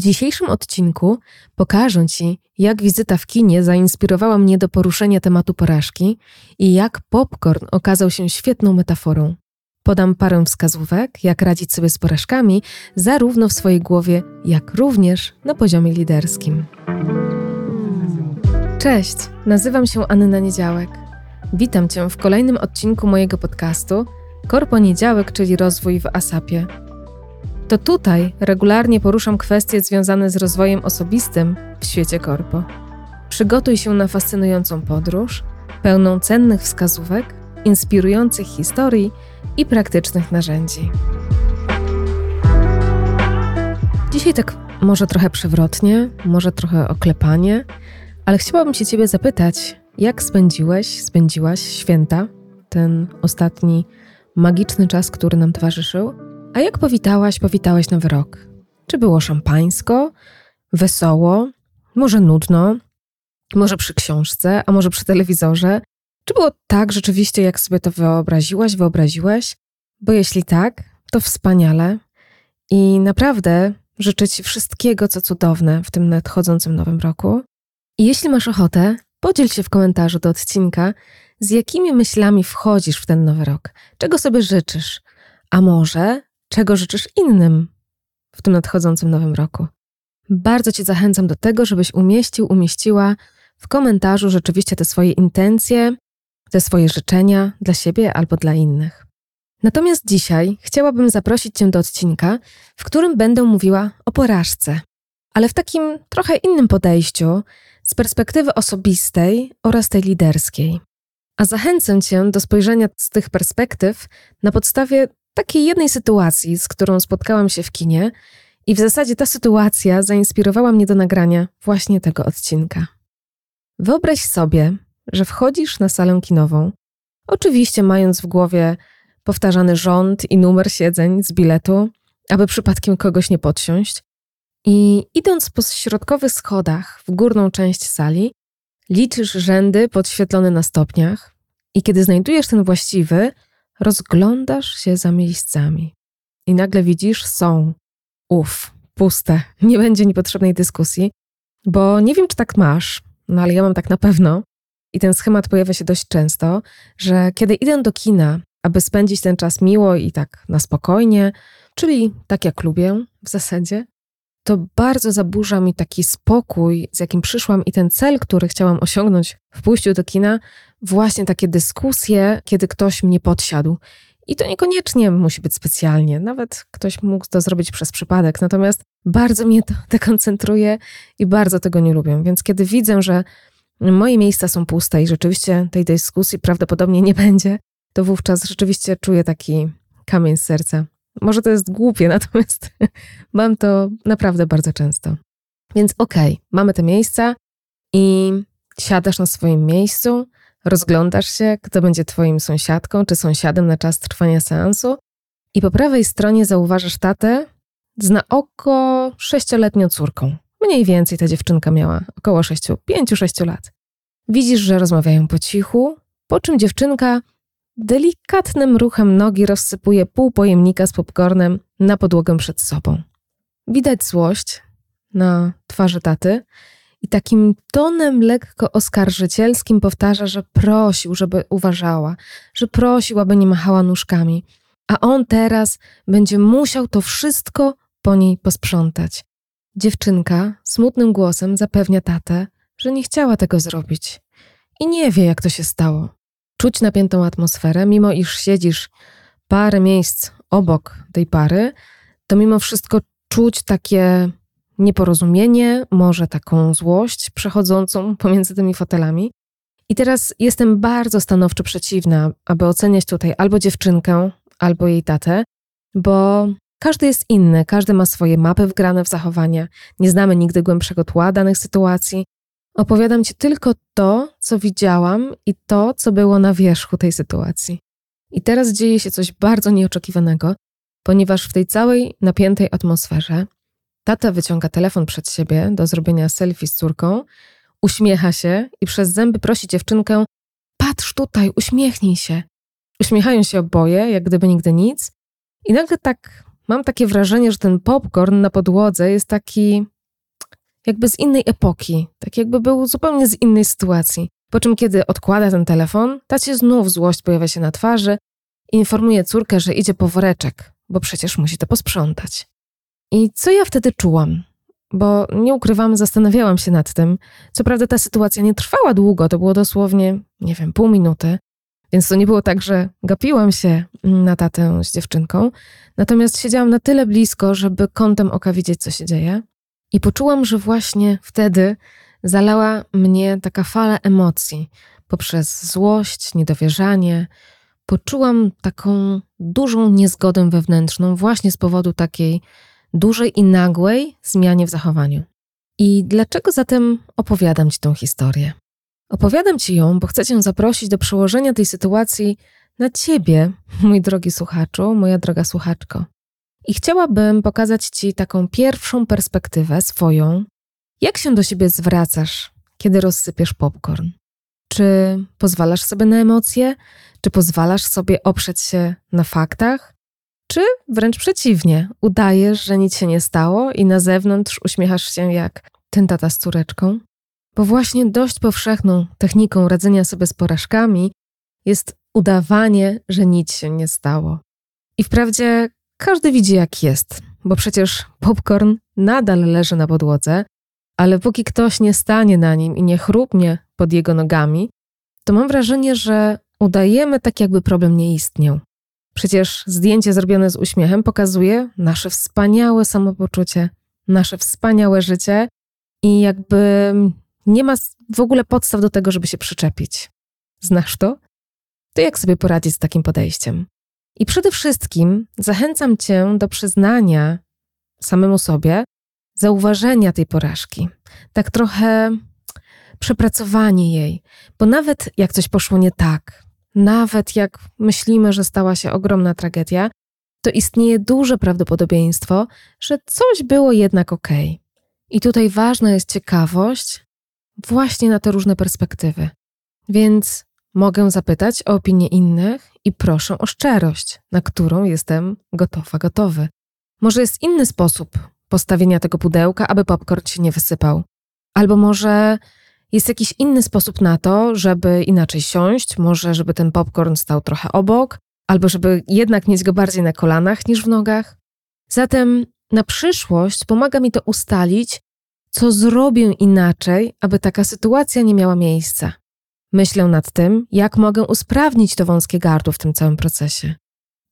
W dzisiejszym odcinku pokażę Ci, jak wizyta w kinie zainspirowała mnie do poruszenia tematu porażki i jak popcorn okazał się świetną metaforą. Podam parę wskazówek, jak radzić sobie z porażkami, zarówno w swojej głowie, jak również na poziomie liderskim. Cześć, nazywam się Anna Niedziałek. Witam Cię w kolejnym odcinku mojego podcastu Korponiedziałek, czyli rozwój w ASAPie. To tutaj regularnie poruszam kwestie związane z rozwojem osobistym w świecie korpo. Przygotuj się na fascynującą podróż, pełną cennych wskazówek, inspirujących historii i praktycznych narzędzi. Dzisiaj tak może trochę przewrotnie, może trochę oklepanie, ale chciałabym się Ciebie zapytać, jak spędziłeś, spędziłaś święta, ten ostatni magiczny czas, który nam towarzyszył? A jak powitałaś, powitałeś nowy rok? Czy było szampańsko, wesoło, może nudno, może przy książce, a może przy telewizorze? Czy było tak rzeczywiście, jak sobie to wyobraziłaś, wyobraziłeś? Bo jeśli tak, to wspaniale i naprawdę życzę Ci wszystkiego, co cudowne w tym nadchodzącym nowym roku. I jeśli masz ochotę, podziel się w komentarzu do odcinka, z jakimi myślami wchodzisz w ten nowy rok, czego sobie życzysz, a może czego życzysz innym w tym nadchodzącym nowym roku. Bardzo Cię zachęcam do tego, żebyś umieścił, umieściła w komentarzu rzeczywiście te swoje intencje, te swoje życzenia dla siebie albo dla innych. Natomiast dzisiaj chciałabym zaprosić Cię do odcinka, w którym będę mówiła o porażce, ale w takim trochę innym podejściu, z perspektywy osobistej oraz tej liderskiej. A zachęcę Cię do spojrzenia z tych perspektyw na podstawie takiej jednej sytuacji, z którą spotkałam się w kinie, i w zasadzie ta sytuacja zainspirowała mnie do nagrania właśnie tego odcinka. Wyobraź sobie, że wchodzisz na salę kinową, oczywiście mając w głowie powtarzany rząd i numer siedzeń z biletu, aby przypadkiem kogoś nie podsiąść, i idąc po środkowych schodach w górną część sali, liczysz rzędy podświetlone na stopniach, i kiedy znajdujesz ten właściwy, rozglądasz się za miejscami. I nagle widzisz, są. Uf, puste. Nie będzie niepotrzebnej dyskusji, bo nie wiem, czy tak masz, no ale ja mam tak na pewno. I ten schemat pojawia się dość często, że kiedy idę do kina, aby spędzić ten czas miło i tak na spokojnie, czyli tak jak lubię w zasadzie, to bardzo zaburza mi taki spokój, z jakim przyszłam i ten cel, który chciałam osiągnąć w pójściu do kina, właśnie takie dyskusje, kiedy ktoś mnie podsiadł. I to niekoniecznie musi być specjalnie, nawet ktoś mógł to zrobić przez przypadek, natomiast bardzo mnie to dekoncentruje i bardzo tego nie lubię. Więc kiedy widzę, że moje miejsca są puste i rzeczywiście tej dyskusji prawdopodobnie nie będzie, to wówczas rzeczywiście czuję taki kamień z serca. Może to jest głupie, natomiast mam to naprawdę bardzo często. Więc okej, okay, mamy te miejsca i siadasz na swoim miejscu, rozglądasz się, kto będzie twoim sąsiadką czy sąsiadem na czas trwania seansu i po prawej stronie zauważasz tatę z na oko sześcioletnią córką. Mniej więcej ta dziewczynka miała około sześciu, pięciu, sześciu lat. Widzisz, że rozmawiają po cichu, po czym dziewczynka delikatnym ruchem nogi rozsypuje pół pojemnika z popcornem na podłogę przed sobą. Widać złość na twarzy taty i takim tonem lekko oskarżycielskim powtarza, że prosił, żeby uważała, że prosił, aby nie machała nóżkami, a on teraz będzie musiał to wszystko po niej posprzątać. Dziewczynka smutnym głosem zapewnia tatę, że nie chciała tego zrobić i nie wie, jak to się stało. Czuć napiętą atmosferę, mimo iż siedzisz parę miejsc obok tej pary, to mimo wszystko czuć takie nieporozumienie, może taką złość przechodzącą pomiędzy tymi fotelami. I teraz jestem bardzo stanowczo przeciwna, aby oceniać tutaj albo dziewczynkę, albo jej tatę, bo każdy jest inny, każdy ma swoje mapy wgrane w zachowania, nie znamy nigdy głębszego tła danych sytuacji. Opowiadam ci tylko to, co widziałam i to, co było na wierzchu tej sytuacji. I teraz dzieje się coś bardzo nieoczekiwanego, ponieważ w tej całej napiętej atmosferze Tata wyciąga telefon przed siebie do zrobienia selfie z córką, uśmiecha się i przez zęby prosi dziewczynkę: Patrz tutaj, uśmiechnij się. Uśmiechają się oboje, jak gdyby nigdy nic, i nagle tak mam takie wrażenie, że ten popcorn na podłodze jest taki jakby z innej epoki, tak jakby był zupełnie z innej sytuacji. Po czym, kiedy odkłada ten telefon, tacie znów złość pojawia się na twarzy i informuje córkę, że idzie po woreczek, bo przecież musi to posprzątać. I co ja wtedy czułam? Bo nie ukrywam, zastanawiałam się nad tym. Co prawda ta sytuacja nie trwała długo, to było dosłownie, nie wiem, pół minuty, więc to nie było tak, że gapiłam się na tatę z dziewczynką. Natomiast siedziałam na tyle blisko, żeby kątem oka widzieć, co się dzieje. I poczułam, że właśnie wtedy zalała mnie taka fala emocji poprzez złość, niedowierzanie. Poczułam taką dużą niezgodę wewnętrzną właśnie z powodu takiej dużej i nagłej zmianie w zachowaniu. I dlaczego zatem opowiadam Ci tą historię? Opowiadam Ci ją, bo chcę Cię zaprosić do przełożenia tej sytuacji na Ciebie, mój drogi słuchaczu, moja droga słuchaczko. I chciałabym pokazać Ci taką pierwszą perspektywę swoją, jak się do siebie zwracasz, kiedy rozsypiesz popcorn. Czy pozwalasz sobie na emocje? Czy pozwalasz sobie oprzeć się na faktach? Czy wręcz przeciwnie, udajesz, że nic się nie stało i na zewnątrz uśmiechasz się jak ten tata z córeczką? Bo właśnie dość powszechną techniką radzenia sobie z porażkami jest udawanie, że nic się nie stało. I wprawdzie każdy widzi, jak jest, bo przecież popcorn nadal leży na podłodze, ale póki ktoś nie stanie na nim i nie chrupnie pod jego nogami, to mam wrażenie, że udajemy tak, jakby problem nie istniał. Przecież zdjęcie zrobione z uśmiechem pokazuje nasze wspaniałe samopoczucie, nasze wspaniałe życie i jakby nie ma w ogóle podstaw do tego, żeby się przyczepić. Znasz to? To jak sobie poradzić z takim podejściem? I przede wszystkim zachęcam Cię do przyznania samemu sobie, zauważenia tej porażki. Tak trochę przepracowanie jej, bo nawet jak coś poszło nie tak, nawet jak myślimy, że stała się ogromna tragedia, to istnieje duże prawdopodobieństwo, że coś było jednak ok. I tutaj ważna jest ciekawość właśnie na te różne perspektywy. Więc mogę zapytać o opinię innych i proszę o szczerość, na którą jestem gotowa, gotowy. Może jest inny sposób postawienia tego pudełka, aby popcorn się nie wysypał. Albo może jest jakiś inny sposób na to, żeby inaczej siąść, może żeby ten popcorn stał trochę obok, albo żeby jednak mieć go bardziej na kolanach niż w nogach. Zatem na przyszłość pomaga mi to ustalić, co zrobię inaczej, aby taka sytuacja nie miała miejsca. Myślę nad tym, jak mogę usprawnić to wąskie gardło w tym całym procesie.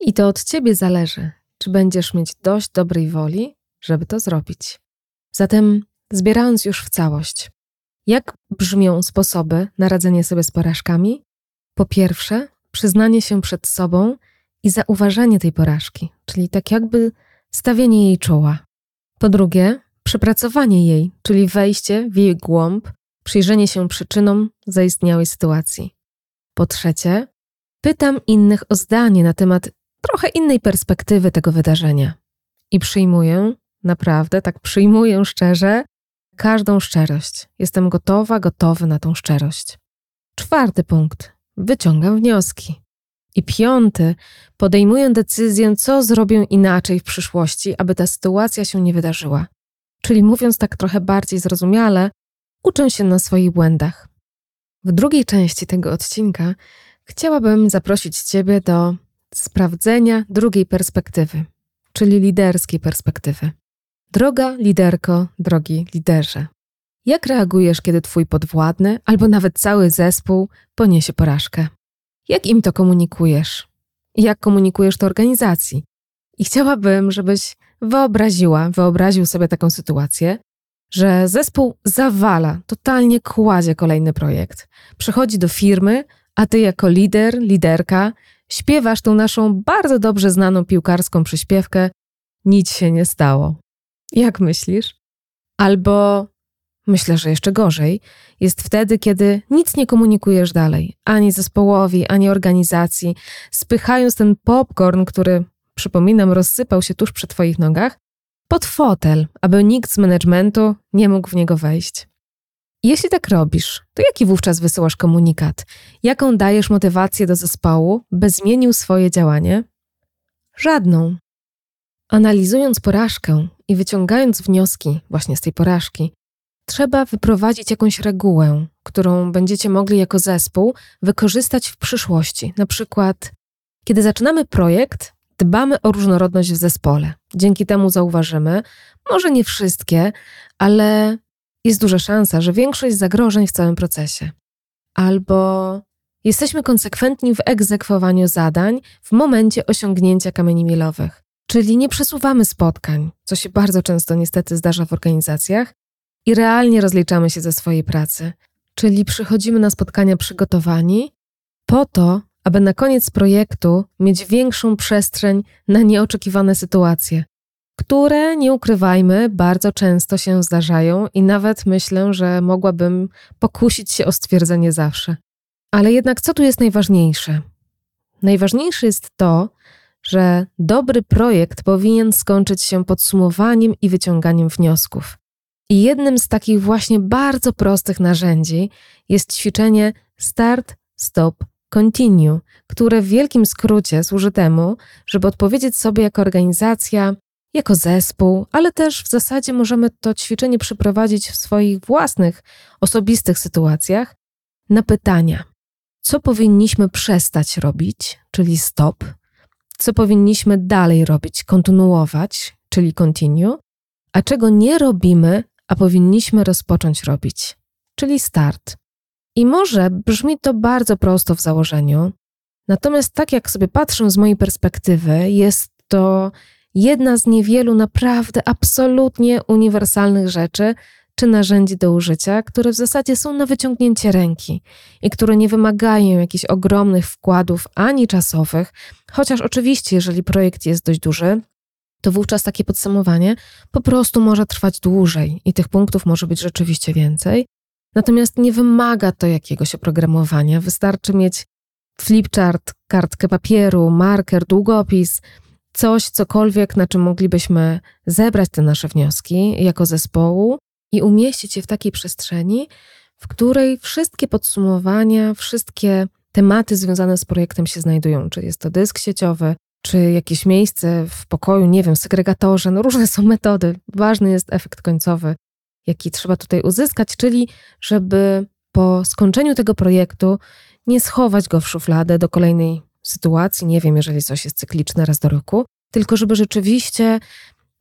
I to od ciebie zależy, czy będziesz mieć dość dobrej woli, żeby to zrobić. Zatem, zbierając już w całość, jak brzmią sposoby na radzenie sobie z porażkami? Po pierwsze, przyznanie się przed sobą i zauważenie tej porażki, czyli tak jakby stawienie jej czoła. Po drugie, przepracowanie jej, czyli wejście w jej głąb, przyjrzenie się przyczynom zaistniałej sytuacji. Po trzecie, pytam innych o zdanie na temat trochę innej perspektywy tego wydarzenia i przyjmuję, naprawdę, tak przyjmuję szczerze, każdą szczerość. Jestem gotowa, gotowy na tą szczerość. Czwarty punkt. Wyciągam wnioski. I piąty, podejmuję decyzję, co zrobię inaczej w przyszłości, aby ta sytuacja się nie wydarzyła. Czyli mówiąc tak trochę bardziej zrozumiale, uczę się na swoich błędach. W drugiej części tego odcinka chciałabym zaprosić Ciebie do sprawdzenia drugiej perspektywy, czyli liderskiej perspektywy. Droga liderko, drogi liderze. Jak reagujesz, kiedy twój podwładny albo nawet cały zespół poniesie porażkę? Jak im to komunikujesz? Jak komunikujesz to organizacji? I chciałabym, żebyś wyobraziła, wyobraził sobie taką sytuację, że zespół zawala, totalnie kładzie kolejny projekt. Przychodzi do firmy, a ty jako lider, liderka śpiewasz tą naszą bardzo dobrze znaną piłkarską przyśpiewkę Nic się nie stało. Jak myślisz? Albo myślę, że jeszcze gorzej jest wtedy, kiedy nic nie komunikujesz dalej, ani zespołowi, ani organizacji, spychając ten popcorn, który, przypominam, rozsypał się tuż przy Twoich nogach, pod fotel, aby nikt z managementu nie mógł w niego wejść. Jeśli tak robisz, to jaki wówczas wysyłasz komunikat? Jaką dajesz motywację do zespołu, by zmienił swoje działanie? Żadną. Analizując porażkę i wyciągając wnioski właśnie z tej porażki, trzeba wyprowadzić jakąś regułę, którą będziecie mogli jako zespół wykorzystać w przyszłości. Na przykład, kiedy zaczynamy projekt, dbamy o różnorodność w zespole. Dzięki temu zauważymy, może nie wszystkie, ale jest duża szansa, że większość zagrożeń w całym procesie. Albo jesteśmy konsekwentni w egzekwowaniu zadań w momencie osiągnięcia kamieni milowych. Czyli nie przesuwamy spotkań, co się bardzo często niestety zdarza w organizacjach, i realnie rozliczamy się ze swojej pracy. Czyli przychodzimy na spotkania przygotowani po to, aby na koniec projektu mieć większą przestrzeń na nieoczekiwane sytuacje, które, nie ukrywajmy, bardzo często się zdarzają i nawet myślę, że mogłabym pokusić się o stwierdzenie zawsze. Ale jednak co tu jest najważniejsze? Najważniejsze jest to, że dobry projekt powinien skończyć się podsumowaniem i wyciąganiem wniosków. I jednym z takich właśnie bardzo prostych narzędzi jest ćwiczenie Start, Stop, Continue, które w wielkim skrócie służy temu, żeby odpowiedzieć sobie jako organizacja, jako zespół, ale też w zasadzie możemy to ćwiczenie przeprowadzić w swoich własnych, osobistych sytuacjach na pytania. Co powinniśmy przestać robić, czyli stop, co powinniśmy dalej robić, kontynuować, czyli continue, a czego nie robimy, a powinniśmy rozpocząć robić, czyli start. I może brzmi to bardzo prosto w założeniu, natomiast tak jak sobie patrzę z mojej perspektywy, jest to jedna z niewielu naprawdę absolutnie uniwersalnych rzeczy czy narzędzi do użycia, które w zasadzie są na wyciągnięcie ręki i które nie wymagają jakichś ogromnych wkładów ani czasowych, chociaż oczywiście, jeżeli projekt jest dość duży, to wówczas takie podsumowanie po prostu może trwać dłużej i tych punktów może być rzeczywiście więcej. Natomiast nie wymaga to jakiegoś oprogramowania. Wystarczy mieć flipchart, kartkę papieru, marker, długopis, coś, cokolwiek, na czym moglibyśmy zebrać te nasze wnioski jako zespołu i umieścić je w takiej przestrzeni, w której wszystkie podsumowania, wszystkie tematy związane z projektem się znajdują. Czy jest to dysk sieciowy, czy jakieś miejsce w pokoju, nie wiem, segregatorze, no różne są metody. Ważny jest efekt końcowy, jaki trzeba tutaj uzyskać, czyli żeby po skończeniu tego projektu nie schować go w szufladę do kolejnej sytuacji, nie wiem, jeżeli coś jest cykliczne raz do roku, tylko żeby rzeczywiście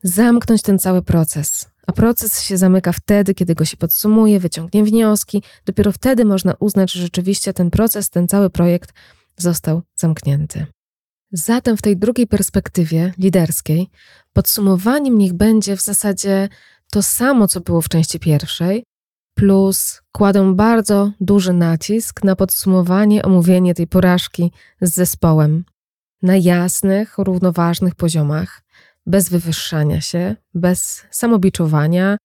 zamknąć ten cały proces. A proces się zamyka wtedy, kiedy go się podsumuje, wyciągnie wnioski. Dopiero wtedy można uznać, że rzeczywiście ten proces, ten cały projekt został zamknięty. Zatem w tej drugiej perspektywie liderskiej podsumowaniem niech będzie w zasadzie to samo, co było w części pierwszej, plus kładę bardzo duży nacisk na podsumowanie, omówienie tej porażki z zespołem na jasnych, równoważnych poziomach, bez wywyższania się, bez samobiczowania,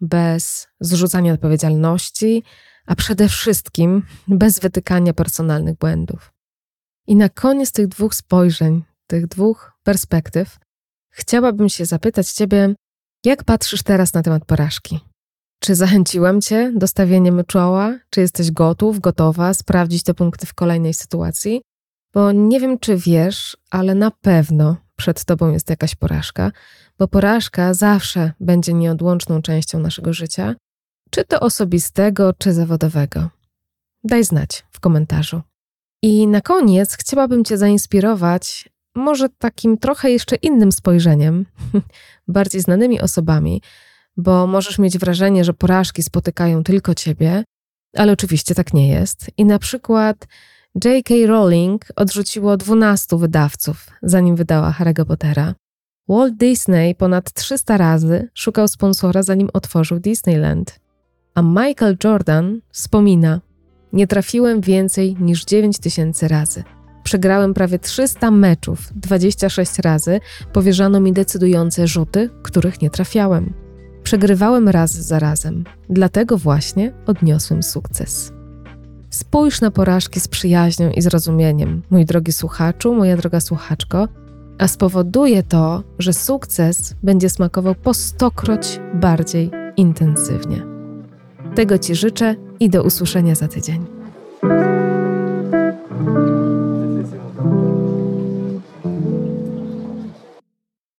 bez zrzucania odpowiedzialności, a przede wszystkim bez wytykania personalnych błędów. I na koniec tych dwóch spojrzeń, tych dwóch perspektyw, chciałabym się zapytać Ciebie, jak patrzysz teraz na temat porażki? Czy zachęciłam Cię do stawienia czoła? Czy jesteś gotów, gotowa sprawdzić te punkty w kolejnej sytuacji? Bo nie wiem, czy wiesz, ale na pewno przed Tobą jest jakaś porażka, bo porażka zawsze będzie nieodłączną częścią naszego życia, czy to osobistego, czy zawodowego. Daj znać w komentarzu. I na koniec chciałabym Cię zainspirować może takim trochę jeszcze innym spojrzeniem, bardziej znanymi osobami, bo możesz mieć wrażenie, że porażki spotykają tylko Ciebie, ale oczywiście tak nie jest. I na przykład J.K. Rowling odrzuciło 12 wydawców, zanim wydała Harry'ego Pottera. Walt Disney ponad 300 razy szukał sponsora, zanim otworzył Disneyland. A Michael Jordan wspomina, nie trafiłem więcej niż 9 tysięcy razy. Przegrałem prawie 300 meczów, 26 razy powierzano mi decydujące rzuty, których nie trafiałem. Przegrywałem raz za razem, dlatego właśnie odniosłem sukces. Spójrz na porażki z przyjaźnią i zrozumieniem, mój drogi słuchaczu, moja droga słuchaczko, a spowoduje to, że sukces będzie smakował po stokroć bardziej intensywnie. Tego Ci życzę i do usłyszenia za tydzień.